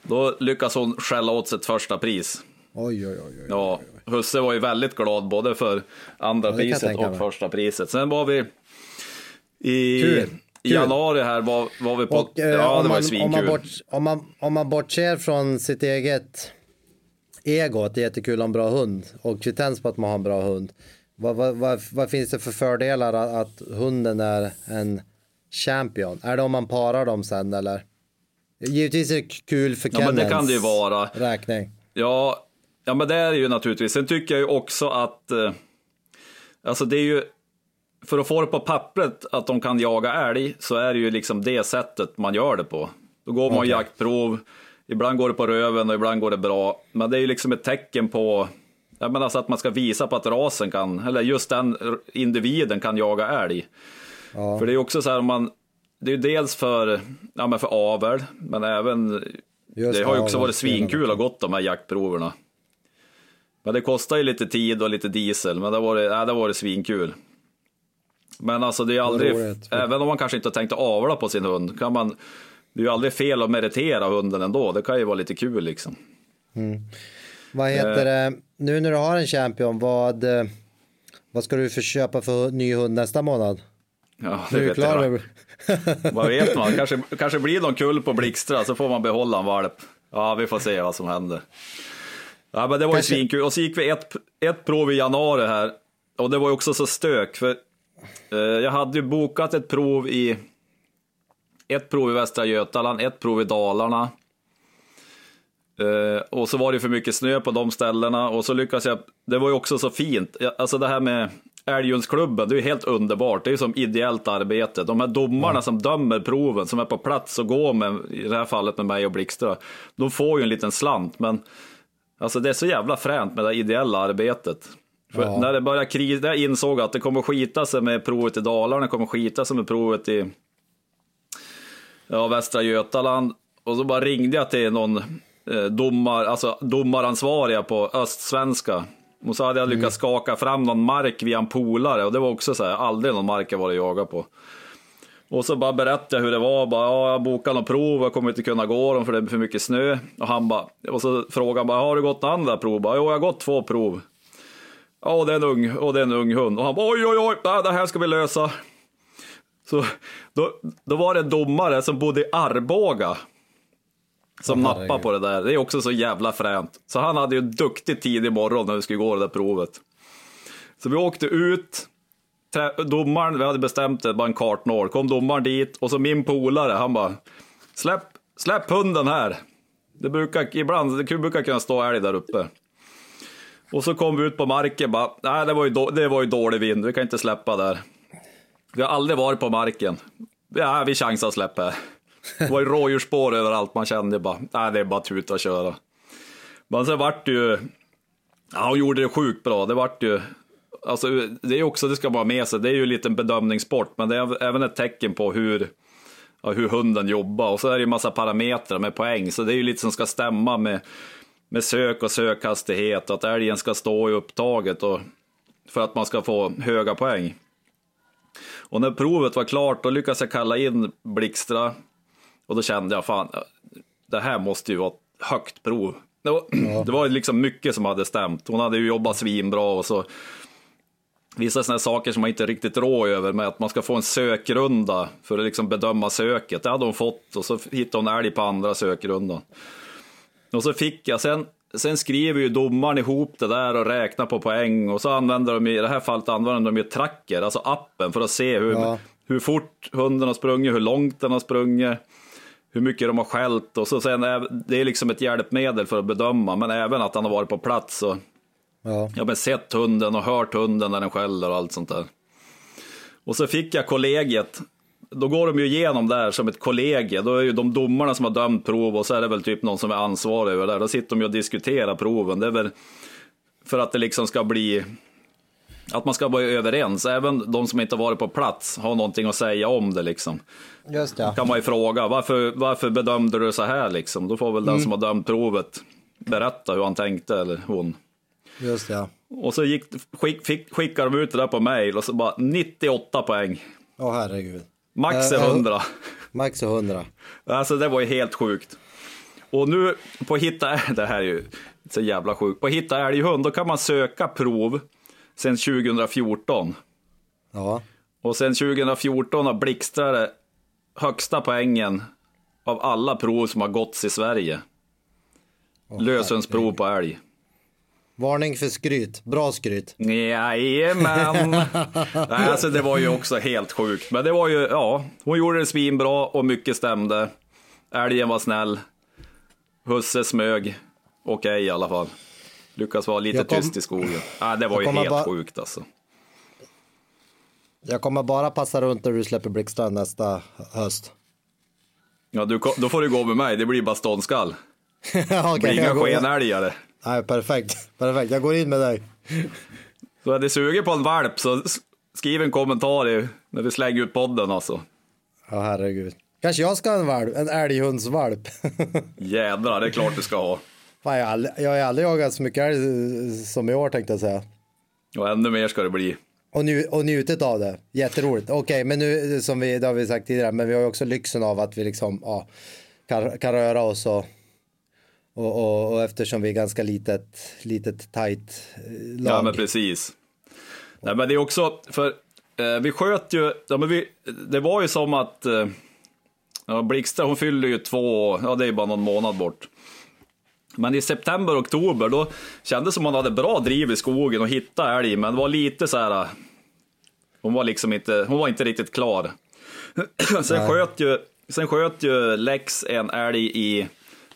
Då lyckas hon skälla åt sig ett första pris. oj, oj, oj. oj. Ja, husse var ju väldigt glad både för andra Ja, priset och mig. första priset. Sen var vi i, Kul, i januari här var, var vi på, Och, eh, ja det var ju om, man svinkul. bort, om, man, om man bortser från sitt eget ego, att det är jättekul att ha en bra hund och kvittens på att man har en bra hund. Vad, vad, vad, vad finns det för fördelar att, hunden är en champion? Är det om man parar dem sen eller? Givetvis är det kul för Ja, men det kan det ju vara. räkning. Ja, ja, men det är det ju naturligtvis. Sen tycker jag ju också att, eh, alltså det är ju, för att få det på pappret att de kan jaga älg så är det ju liksom det sättet man gör det på. Då går man Okej. jaktprov, ibland går det på röven och ibland går det bra. Men det är ju liksom ett tecken på, jag menar alltså att man ska visa på att rasen kan, eller just den individen kan jaga älg. Ja. För det är också så här man, det är dels för, ja, men för avel, men även, Just det har ju det, också varit svinkul att gått de här jaktproverna. Men det kostar ju lite tid och lite diesel, men det var det, nej, det var det svinkul. Men alltså det är aldrig, roligt. även om man kanske inte har tänkt att avla på sin hund, kan man, det är ju aldrig fel att meritera hunden ändå, det kan ju vara lite kul liksom. Vad heter det, nu när du har en champion, vad, eh, vad ska du för köpa för ny hund nästa månad? Ja, det vet klar jag. Vad vet man? Kanske, kanske blir någon kull på Blixtra så får man behålla en valp. Ja, vi får se vad som händer. Ja, men det var Kanske- ju svinkul. Och så gick vi ett, ett prov i januari här. Och det var ju också så stök. För eh, jag hade ju bokat ett prov i ett prov i Västra Götaland, ett prov i Dalarna. Eh, och så var det för mycket snö på de ställena och så lyckades jag, det var ju också så fint, alltså det här med Älgjundsklubben, det är ju helt underbart, det är ju som ideellt arbete. De här domarna som dömer proven, som är på plats och går med, i det här fallet med mig och Blixtra, de får ju en liten slant, men alltså det är så jävla fränt med det ideella arbetet. För Ja. när det började krisa, när jag insåg att det kommer skita sig med provet i Dalarna, det kommer skita sig med provet i ja, Västra Götaland. Och så bara ringde jag till någon domar, alltså domaransvariga på östsvenska. Och så hade jag lyckats skaka fram någon mark via en polare och det var också så här, aldrig någon mark jag varit jaga på. Och så bara berättade jag hur det var, bara, ja, jag bokade någon prov, jag kommer inte kunna gå dem för det är för mycket snö. Och han bara, och så frågade han bara, har du gått några andra prov? Bara, jo, jag har gått två prov. Ja, och det är en ung, och det är en ung hund. Och han bara, oj, oj, oj, det här ska vi lösa. Så då, då var det en domare som bodde i Arboga. Som Åh, nappade på det där. Det är också så jävla fränt. Så han hade ju en duktig tid i morgon när vi skulle gå det där provet. Så vi åkte ut. Domaren, vi hade bestämt det, bara en kartnål. Kom domaren dit och så min polare, han bara Släpp, släpp hunden här. Det brukar, ibland, det brukar kunna stå älg där uppe. Och så kom vi ut på marken bara, nej det var ju, då, det var ju dålig vind, vi kan inte släppa där. Vi har aldrig varit på marken. Ja, vi chansar att släppa här. Det var ju rådjursspår överallt, man kände bara, nej det är bara att tuta och köra. Men sen vart det ju, ja hon gjorde det sjukt bra, det vart ju, alltså det är också, det ska man ha med sig, det är ju en liten bedömningssport, men det är även ett tecken på hur, ja, hur hunden jobbar. Och så är det ju massa parametrar med poäng, så det är ju lite som ska stämma med, med sök och sökhastighet, och att älgen ska stå i upptaget och, för att man ska få höga poäng. Och när provet var klart, då lyckades jag kalla in Blixtra. Och då kände jag, fan, det här måste ju vara ett högt prov. Det var, det var liksom mycket som hade stämt. Hon hade ju jobbat svinbra och så vissa sådana saker som man inte riktigt rår över med att man ska få en sökrunda för att liksom bedöma söket. Det hade hon fått och så hittade hon älg på andra sökrundan. Och så fick jag, sen, sen skriver ju domaren ihop det där och räknar på poäng och så använder de, i det här fallet använder de ju tracker, alltså appen för att se hur, Ja. hur fort hunden har sprungit, hur långt den har sprungit, hur mycket de har skällt och så sen är det är liksom ett hjälpmedel för att bedöma, men även att han har varit på plats och Ja. Ja, men sett hunden och hört hunden när den skäller och allt sånt där. Och så fick jag kollegiet. Då går de ju igenom där som ett kollegie. Då är ju de domarna som har dömt prov och så är det väl typ någon som är ansvarig över det. Då sitter de ju och diskuterar proven. Det är väl för att det liksom ska bli att man ska vara överens. Även de som inte varit på plats har någonting att säga om det liksom. Just det. Kan man ju fråga, varför, varför bedömde du så här liksom? Då får väl Mm. den som har dömt provet berätta hur han tänkte eller hon. Just det. Och så gick, skick, fick, skickade de ut det där på mail och så bara 98 poäng. Åh herregud. Max Eh, är eh, 100. Max är 100. Alltså det var ju helt sjukt. Och nu på Hitta det här är ju så jävla sjukt. På Hitta älghund, då kan man söka prov sedan 2014. Ja. Och sen 2014 har Blixtra det högsta poängen av alla prov som har gåtts i Sverige. Lösensprov på älg. Varning för skryt. Bra skryt. Jajamän. Nej, alltså det var ju också helt sjukt. Men det var ju, ja, hon gjorde det svinbra och mycket stämde. Älgen var snäll. Husse smög. Okej i alla fall. Lyckas vara lite kom- tyst i skogen. Nej, det var ju helt bara- sjukt alltså. Jag kommer bara passa runt när du släpper Blixtstrand nästa höst. Ja, du, då får du gå med mig, det blir bara ståndskall. Okej, Det blir inga skenälgare. Nej, perfekt. Perfekt. Jag går in med dig. Så är ni sugen på en valp så skriv en kommentar i, när vi slänger ut podden alltså. Ja, herregud. Kanske jag ska ha en valp, en älghundsvalp. Jädrar, det är klart du ska ha. Fan, jag, har aldrig, jag har aldrig jagat så mycket älg som i år tänkte jag säga. Och ännu mer ska det bli. Och, nju, och njutit av det. Jätteroligt. Okej, men nu som vi, det har vi sagt tidigare, men vi har ju också lyxen av att vi liksom ja, kan, kan röra oss och, och, och, och eftersom vi är ganska litet, litet tajt eh, lag. Ja, men precis. Nej, men det är också, för eh, vi sköt ju, ja, men vi, det var ju som att eh, ja, Blixtra, hon fyllde ju två, ja det är bara någon månad bort. Men i september, oktober, då kändes som man hade bra driv i skogen och hitta älg, men det var lite så här, hon var liksom inte, hon var inte riktigt klar. sen, sköt ju, sen sköt ju Lex en älg i,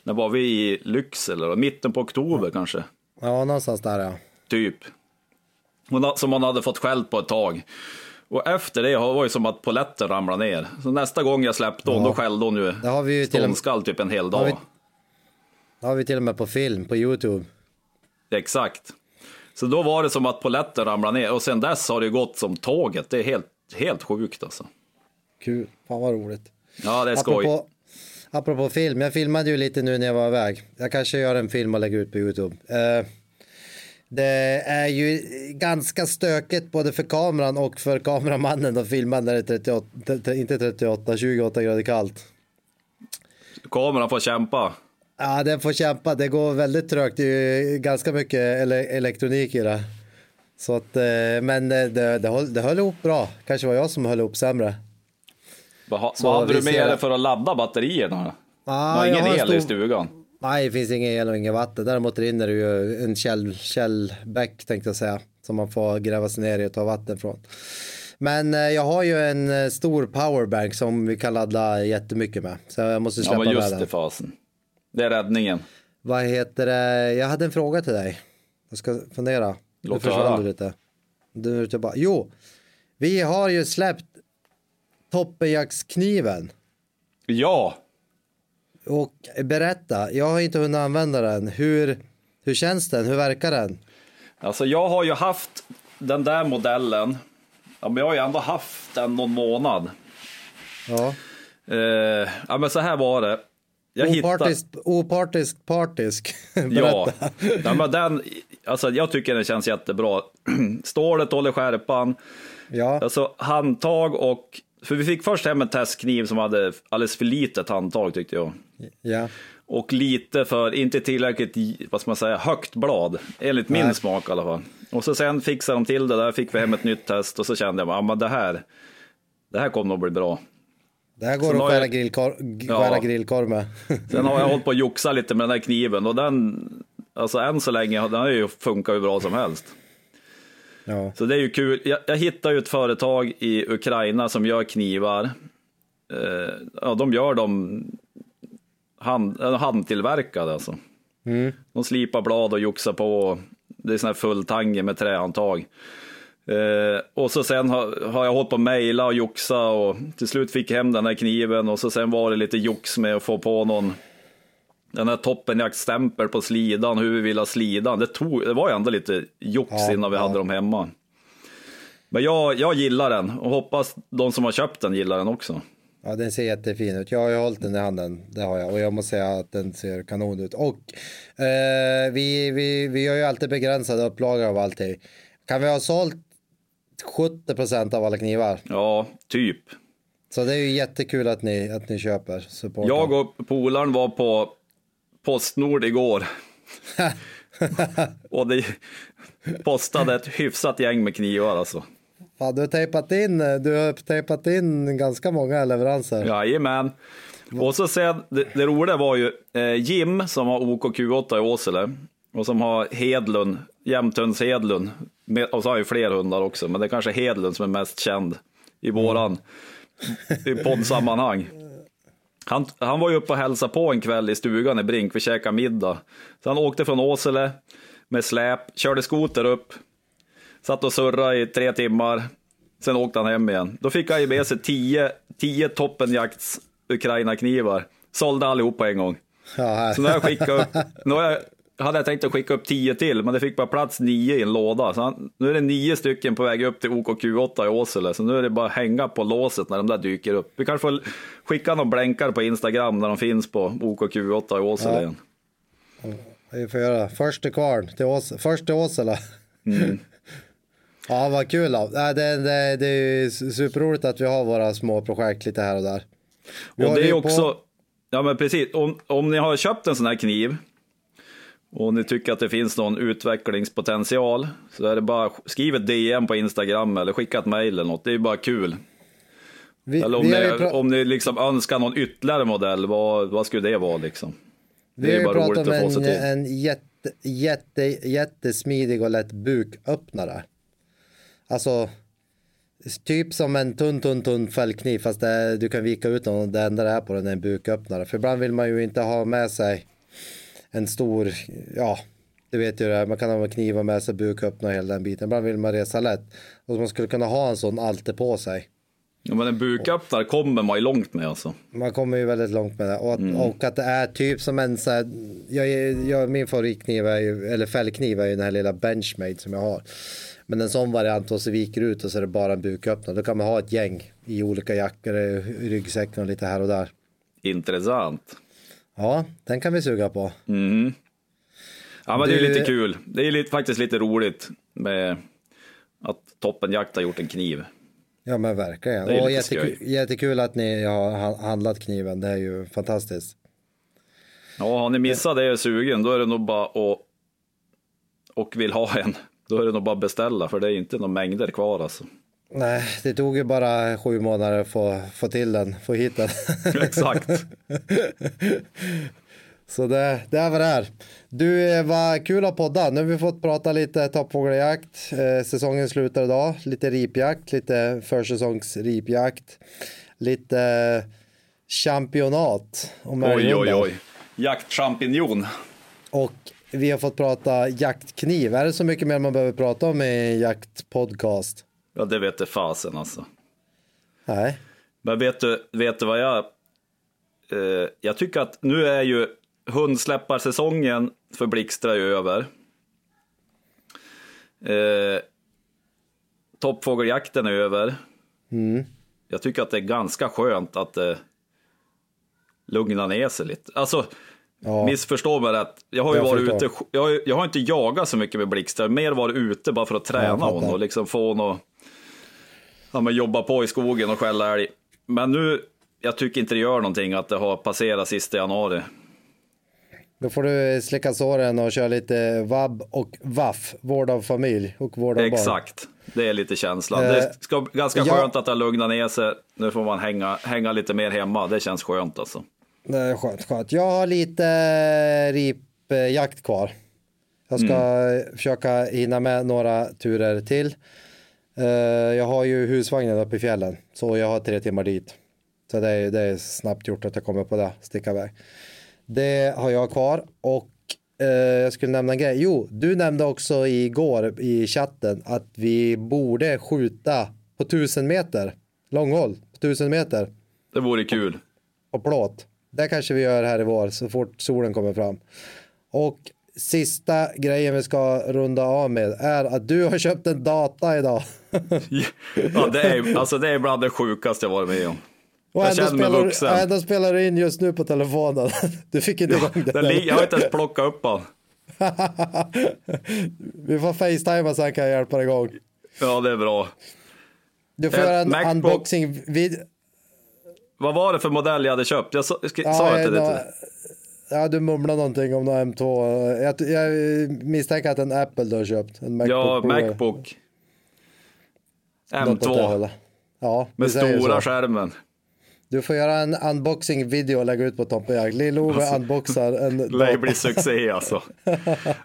när var vi i Lycksele, då? mitten på oktober kanske Ja, någonstans där ja. typ. Hon Som hon hade fått skällt på ett tag. Och efter det var det som att poletten ramlade ner. Så nästa gång jag släppte hon, Ja. då skällde hon ju Det har vi ståndskall typ en hel Har dag. vi- Det har vi till och med på film, på YouTube. Exakt. Så då var det som att poletten ramlade ner. Och sen dess har det gått som tåget. Det är helt, helt sjukt alltså. Kul, fan vad roligt. Ja, det är skoj. Apropå, apropå film, jag filmade ju lite nu när jag var iväg. Jag kanske gör en film och lägger ut på YouTube. Eh, det är ju ganska stökigt både för kameran och för kameramannen att filma när det är 38, t- inte 38, 28 grader kallt. Kameran får kämpa. Ja, den får kämpa. Det går väldigt trögt. Det är ju ganska mycket ele elektronik i det. Så att, eh, men det, det, det, höll, det höll ihop bra. Kanske var jag som höll ihop sämre. Vad, vad hade du med dig för att ladda batterierna? Ah, har ingen har el i stor- stugan? Nej, det finns ingen el och inget vatten. Däremot rinner det ju en käll, källbäck tänkte jag säga. Som man får gräva sig ner i och ta vatten från. Men eh, jag har ju en eh, stor powerbank som vi kan ladda jättemycket med. Så jag måste Ja, släppa men med just den. det fasen. Det är räddningen. Vad heter det? Jag hade en fråga till dig. Jag ska fundera. Låt nu försvann du lite. Du är tillbaka. Jo, vi har ju släppt toppenjaktskniven. Ja, Och berätta, jag har inte hunnit använda den. Hur, hur känns den? Hur verkar den? Alltså jag har ju haft den där modellen, ja, men jag har ju ändå haft den någon månad. Ja. Eh, ja men så här var det. Jag Opartisk, opartisk, partisk. ja, men den, alltså jag tycker den känns jättebra. Stålet håller skärpan, Ja. alltså handtag och, för vi fick först hem en testkniv som hade alldeles för litet handtag tyckte jag. ja. Och lite för, inte tillräckligt, vad ska man säga, högt blad. Enligt min Nej. smak i alla fall. Och så sen fixade de till det där, fick vi hem ett nytt test och så kände jag, ja men det här, det här kommer nog bli bra. Det här går att skära, jag- grillkor, Ja. grillkorv med. Sen har jag hållit på att joxa lite med den där kniven och den, alltså än så länge, den har ju funkat hur bra som helst. ja. Så det är ju kul. Jag, jag hittade ju ett företag i Ukraina som gör knivar. Eh, ja, de gör dem hand, eh, handtillverkade alltså. De slipar blad och joxar på. Det är sån här fulltange med trähandtag. Eh, och så sen har, har jag hållit på att mejla och joxa och till slut fick jag hem den här kniven och så sen var det lite jox med att få på någon den här toppenjaktstämpel på slidan, hur vi vill ha slidan. Det, tog, det var ju ändå lite jox Ja, innan vi ja. hade dem hemma. Men jag, jag gillar den och hoppas de som har köpt den gillar den också. ja, den ser jättefin ut. Jag har ju hållit den i handen, det har jag. Och jag måste säga att den ser kanon ut. Och eh, vi, vi, vi har ju alltid begränsade upplagor av allting. Kan vi ha sålt 70% av alla knivar? Ja, typ. Så det är ju jättekul att ni, att ni köper support. Jag och polaren var på Postnord igår. och det postade ett hyfsat gäng med knivar alltså. Fan, du har tejpat in, du har tejpat in ganska många leveranser. Jajamän. Och så sen, det, det roliga var ju eh, Jim som har OKQ8 i Åsele. Och som har Hedlund, Jämthunds Hedlund. Och så har ju fler hundar också, men det är kanske Hedlund som är mest känd i våran i poddsammanhang. Han, han var ju uppe och hälsade på en kväll i stugan i Brink, vi käkade middag. Så han åkte från Åsele med släp, körde skoter upp, satt och surrade i tre timmar, sen åkte han hem igen. Då fick han ju med sig tio, tio toppenjakts Ukraina-knivar, sålde allihop på en gång. Ja. Så nu har jag skickat upp, nu har jag, hade jag tänkt att skicka upp tio till, men det fick bara plats nio i en låda. Så han, nu är det nio stycken på väg upp till OKQ8 i Åsele, så nu är det bara att hänga på låset när de där dyker upp. Vi kanske får skicka någon blänkar på Instagram när de finns på OKQ8 i Åsele Ja. igen. Vi får göra först till kvarn, till Ås, först till Åsele. Mm. ja, vad kul. Då. Det, det, det är superroligt att vi har våra små projekt lite här och där. Vi Och det är ju på- också, ja men precis, om, om ni har köpt en sån här kniv och ni tycker att det finns någon utvecklingspotential så är det bara skriv ett DM på Instagram eller skicka ett mejl eller något. Det är bara kul. vi, Eller om, vi ni, om ni liksom önskar någon ytterligare modell, vad, vad skulle det vara liksom? Vi Det är har ju bara pratat roligt om att få en, en jätte, jätte, jättesmidig och lätt buköppnare. Alltså, typ som en tunn, tunn, tunn fällkniv fast det, du kan vika ut den och det enda det är på den är en buköppnare. För ibland vill man ju inte ha med sig en stor, ja, du vet ju det här, man kan ha knivar med sig, buköppnare och hela den biten. Ibland vill man resa lätt. Och man skulle kunna ha en sån alltid på sig. Ja, men en buköppnare kommer man ju långt med alltså. Man kommer ju väldigt långt med det. Och att, Mm. och att det är typ som en så här, jag, jag, min favoritkniv är ju, eller fällkniv är ju den här lilla Benchmade som jag har. Men en sån variant och så viker ut och så är det bara en buköppnare. Då kan man ha ett gäng i olika jackor, ryggsäcken och lite här och där. Intressant. Ja, den kan vi suga på. Mm. Ja, men det är Du- lite kul. Det är lite, faktiskt lite roligt med att Toppenjakt har gjort en kniv. Ja men verkligen. Det är Och jättekul, jättekul att ni har ha- handlat kniven. Det är ju fantastiskt. Ja, har ni missat det och är sugen, då är det nog bara att och vill ha en. Då är det nog bara att beställa, för det är inte några mängder kvar alltså. Nej, det tog ju bara sju månader att få, få till den, få hit den. Exakt. Så det, det är vad det är. Du, eh, vad kul att podda. Nu har vi fått prata lite toppfågeljakt. Eh, säsongen slutar idag. Lite ripjakt, lite försäsongsripjakt. Lite championat. Om Oj, oj, oj. Jaktchampinjon. Och vi har fått prata jaktkniv. Är det så mycket mer man behöver prata om i jaktpodcast? Ja, det vet det fasen alltså. Nej. Men vet du, vet du vad jag... Eh, jag tycker att nu är ju hundsläpparsäsongen för Blixtra ju över. Eh, toppfågeljakten är över. Jag tycker att det är ganska skönt att det lugnar ner sig lite. Alltså, Ja. missförstå mig rätt. Jag har ju Jag varit förstår. ute, jag har, jag har inte jagat så mycket med Blixtra, mer varit ute bara för att jag träna fattar. honom och liksom få honom att ja, men jobba på i skogen och skälla älg. Men nu, jag tycker inte det gör någonting att det har passerat sista januari. Då får du slicka såren och köra lite vabb och vaff. Vård av familj och vård av barn. Exakt, det är lite känslan. Eh, Det ska ganska ja. skönt att det lugnat ner sig. Nu får man hänga, hänga lite mer hemma, det känns skönt alltså. Det är skönt, skönt. Jag har lite ripjakt kvar. Jag ska Mm. försöka hinna med några turer till. Eh, Jag har ju husvagnen uppe i fjällen, så jag har tre timmar dit. Så det är, det är snabbt gjort att jag kommer på det, sticka iväg. Det har jag kvar och eh, jag skulle nämna en grej. Jo, du nämnde också igår i chatten att vi borde skjuta på tusen meter, långhåll, på tusen meter Det vore kul. och plåt. Det kanske vi gör här i vår så fort solen kommer fram. Och sista grejen vi ska runda av med är att du har köpt en data idag. Ja, det, är, alltså, det är bland det sjukaste jag varit med om. Och Jag ändå mig spelar, vuxen. du- ändå spelar du in just nu på telefonen. Du fick inte igång det. Jag har inte ens plockat upp den. Vi får facetima så han kan hjälpa dig igång. Ja, det är bra. Du får Eh, göra en Macbook. unboxing vid... Vad var det för modell jag hade köpt? Jag sa, Ja, sa jag till dig? Ja, du mumlar någonting om någon M2. Jag, jag misstänker att en Apple du har köpt. En Macbook Ja. Macbook. Något åt det M2. hållet. Ja, Med stora så. skärmen. Du får göra en unboxing-video och lägga ut på Toppenjakt. Lill-Ove unboxar en Lär ju bli succé alltså.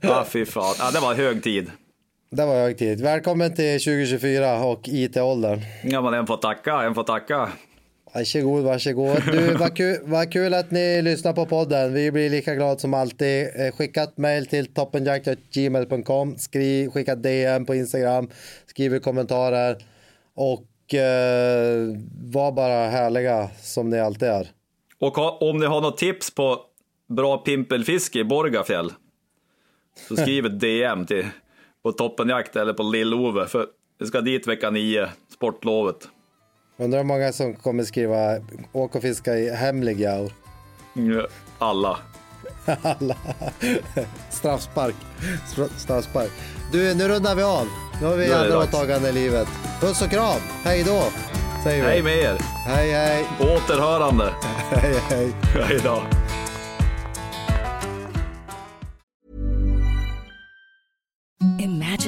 Ja, fy fan. Ja, det var hög tid. Det var hög tid. Välkommen till 2024 och IT-åldern. Ja, men en får tacka, en får tacka. Varsågod, varsågod. Du, vad kul, vad kul att ni lyssnar på podden. Vi blir lika glada som alltid. Eh, skicka ett mail till toppenjakt.gmail.com. Skicka DM på Instagram. Skriv kommentarer. Och eh, var bara härliga som ni alltid är. Och ha, om ni har något tips på bra pimpelfiske i Borgafjäll så skriv ett DM till på Toppenjakt eller på Lill-Ove för vi ska dit vecka 9, sportlovet. Undrar hur många som kommer skriva åk och fiska i hemlig Mm, Alla. Alla. Straffspark. Stra- Straffspark. Du, nu rundar vi av. Nu har vi andra åtaganden i livet. Puss och kram. Hej då. Säger vi. Hej med er! Hej, hej. Återhörande! Hej, hej. Hej då!